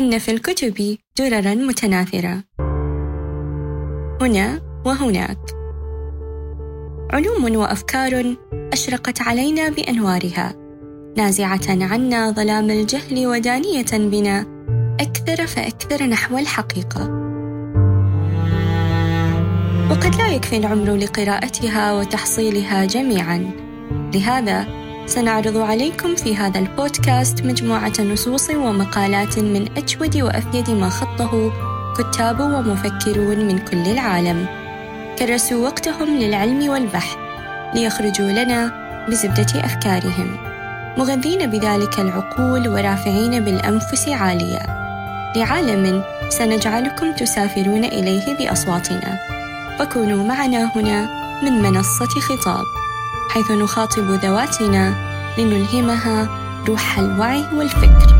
إن في الكتب دررا متناثرة. هنا وهناك. علوم وأفكار أشرقت علينا بأنوارها نازعة عنا ظلام الجهل ودانية بنا أكثر فأكثر نحو الحقيقة. وقد لا يكفي العمر لقراءتها وتحصيلها جميعا لهذا سنعرض عليكم في هذا البودكاست مجموعة نصوص ومقالات من أجود وأفيد ما خطه كتاب ومفكرون من كل العالم. كرسوا وقتهم للعلم والبحث ليخرجوا لنا بزبدة أفكارهم. مغذين بذلك العقول ورافعين بالأنفس عالية لعالم سنجعلكم تسافرون إليه بأصواتنا. فكونوا معنا هنا من منصة خطاب. حيث نخاطب ذواتنا لنلهمها روح الوعي والفكر.